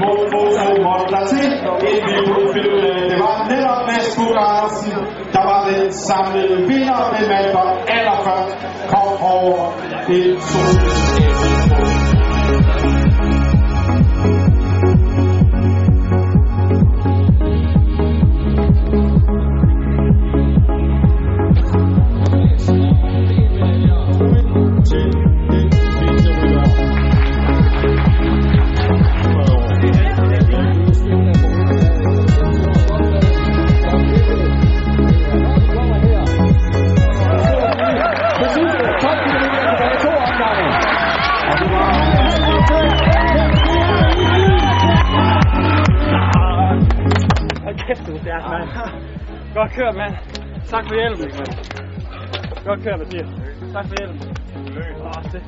một một là chết, if you feel Andersen, der var den samlede vinder, den mand, der allerførst kom over en sol. Thank you. Du er stærk, mand. Godt kørt, mand. Tak for hjælpen, mand. Godt kørt, Mathias. Tak for hjælpen. Det.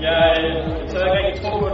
Jeg, jeg ikke rigtig tro på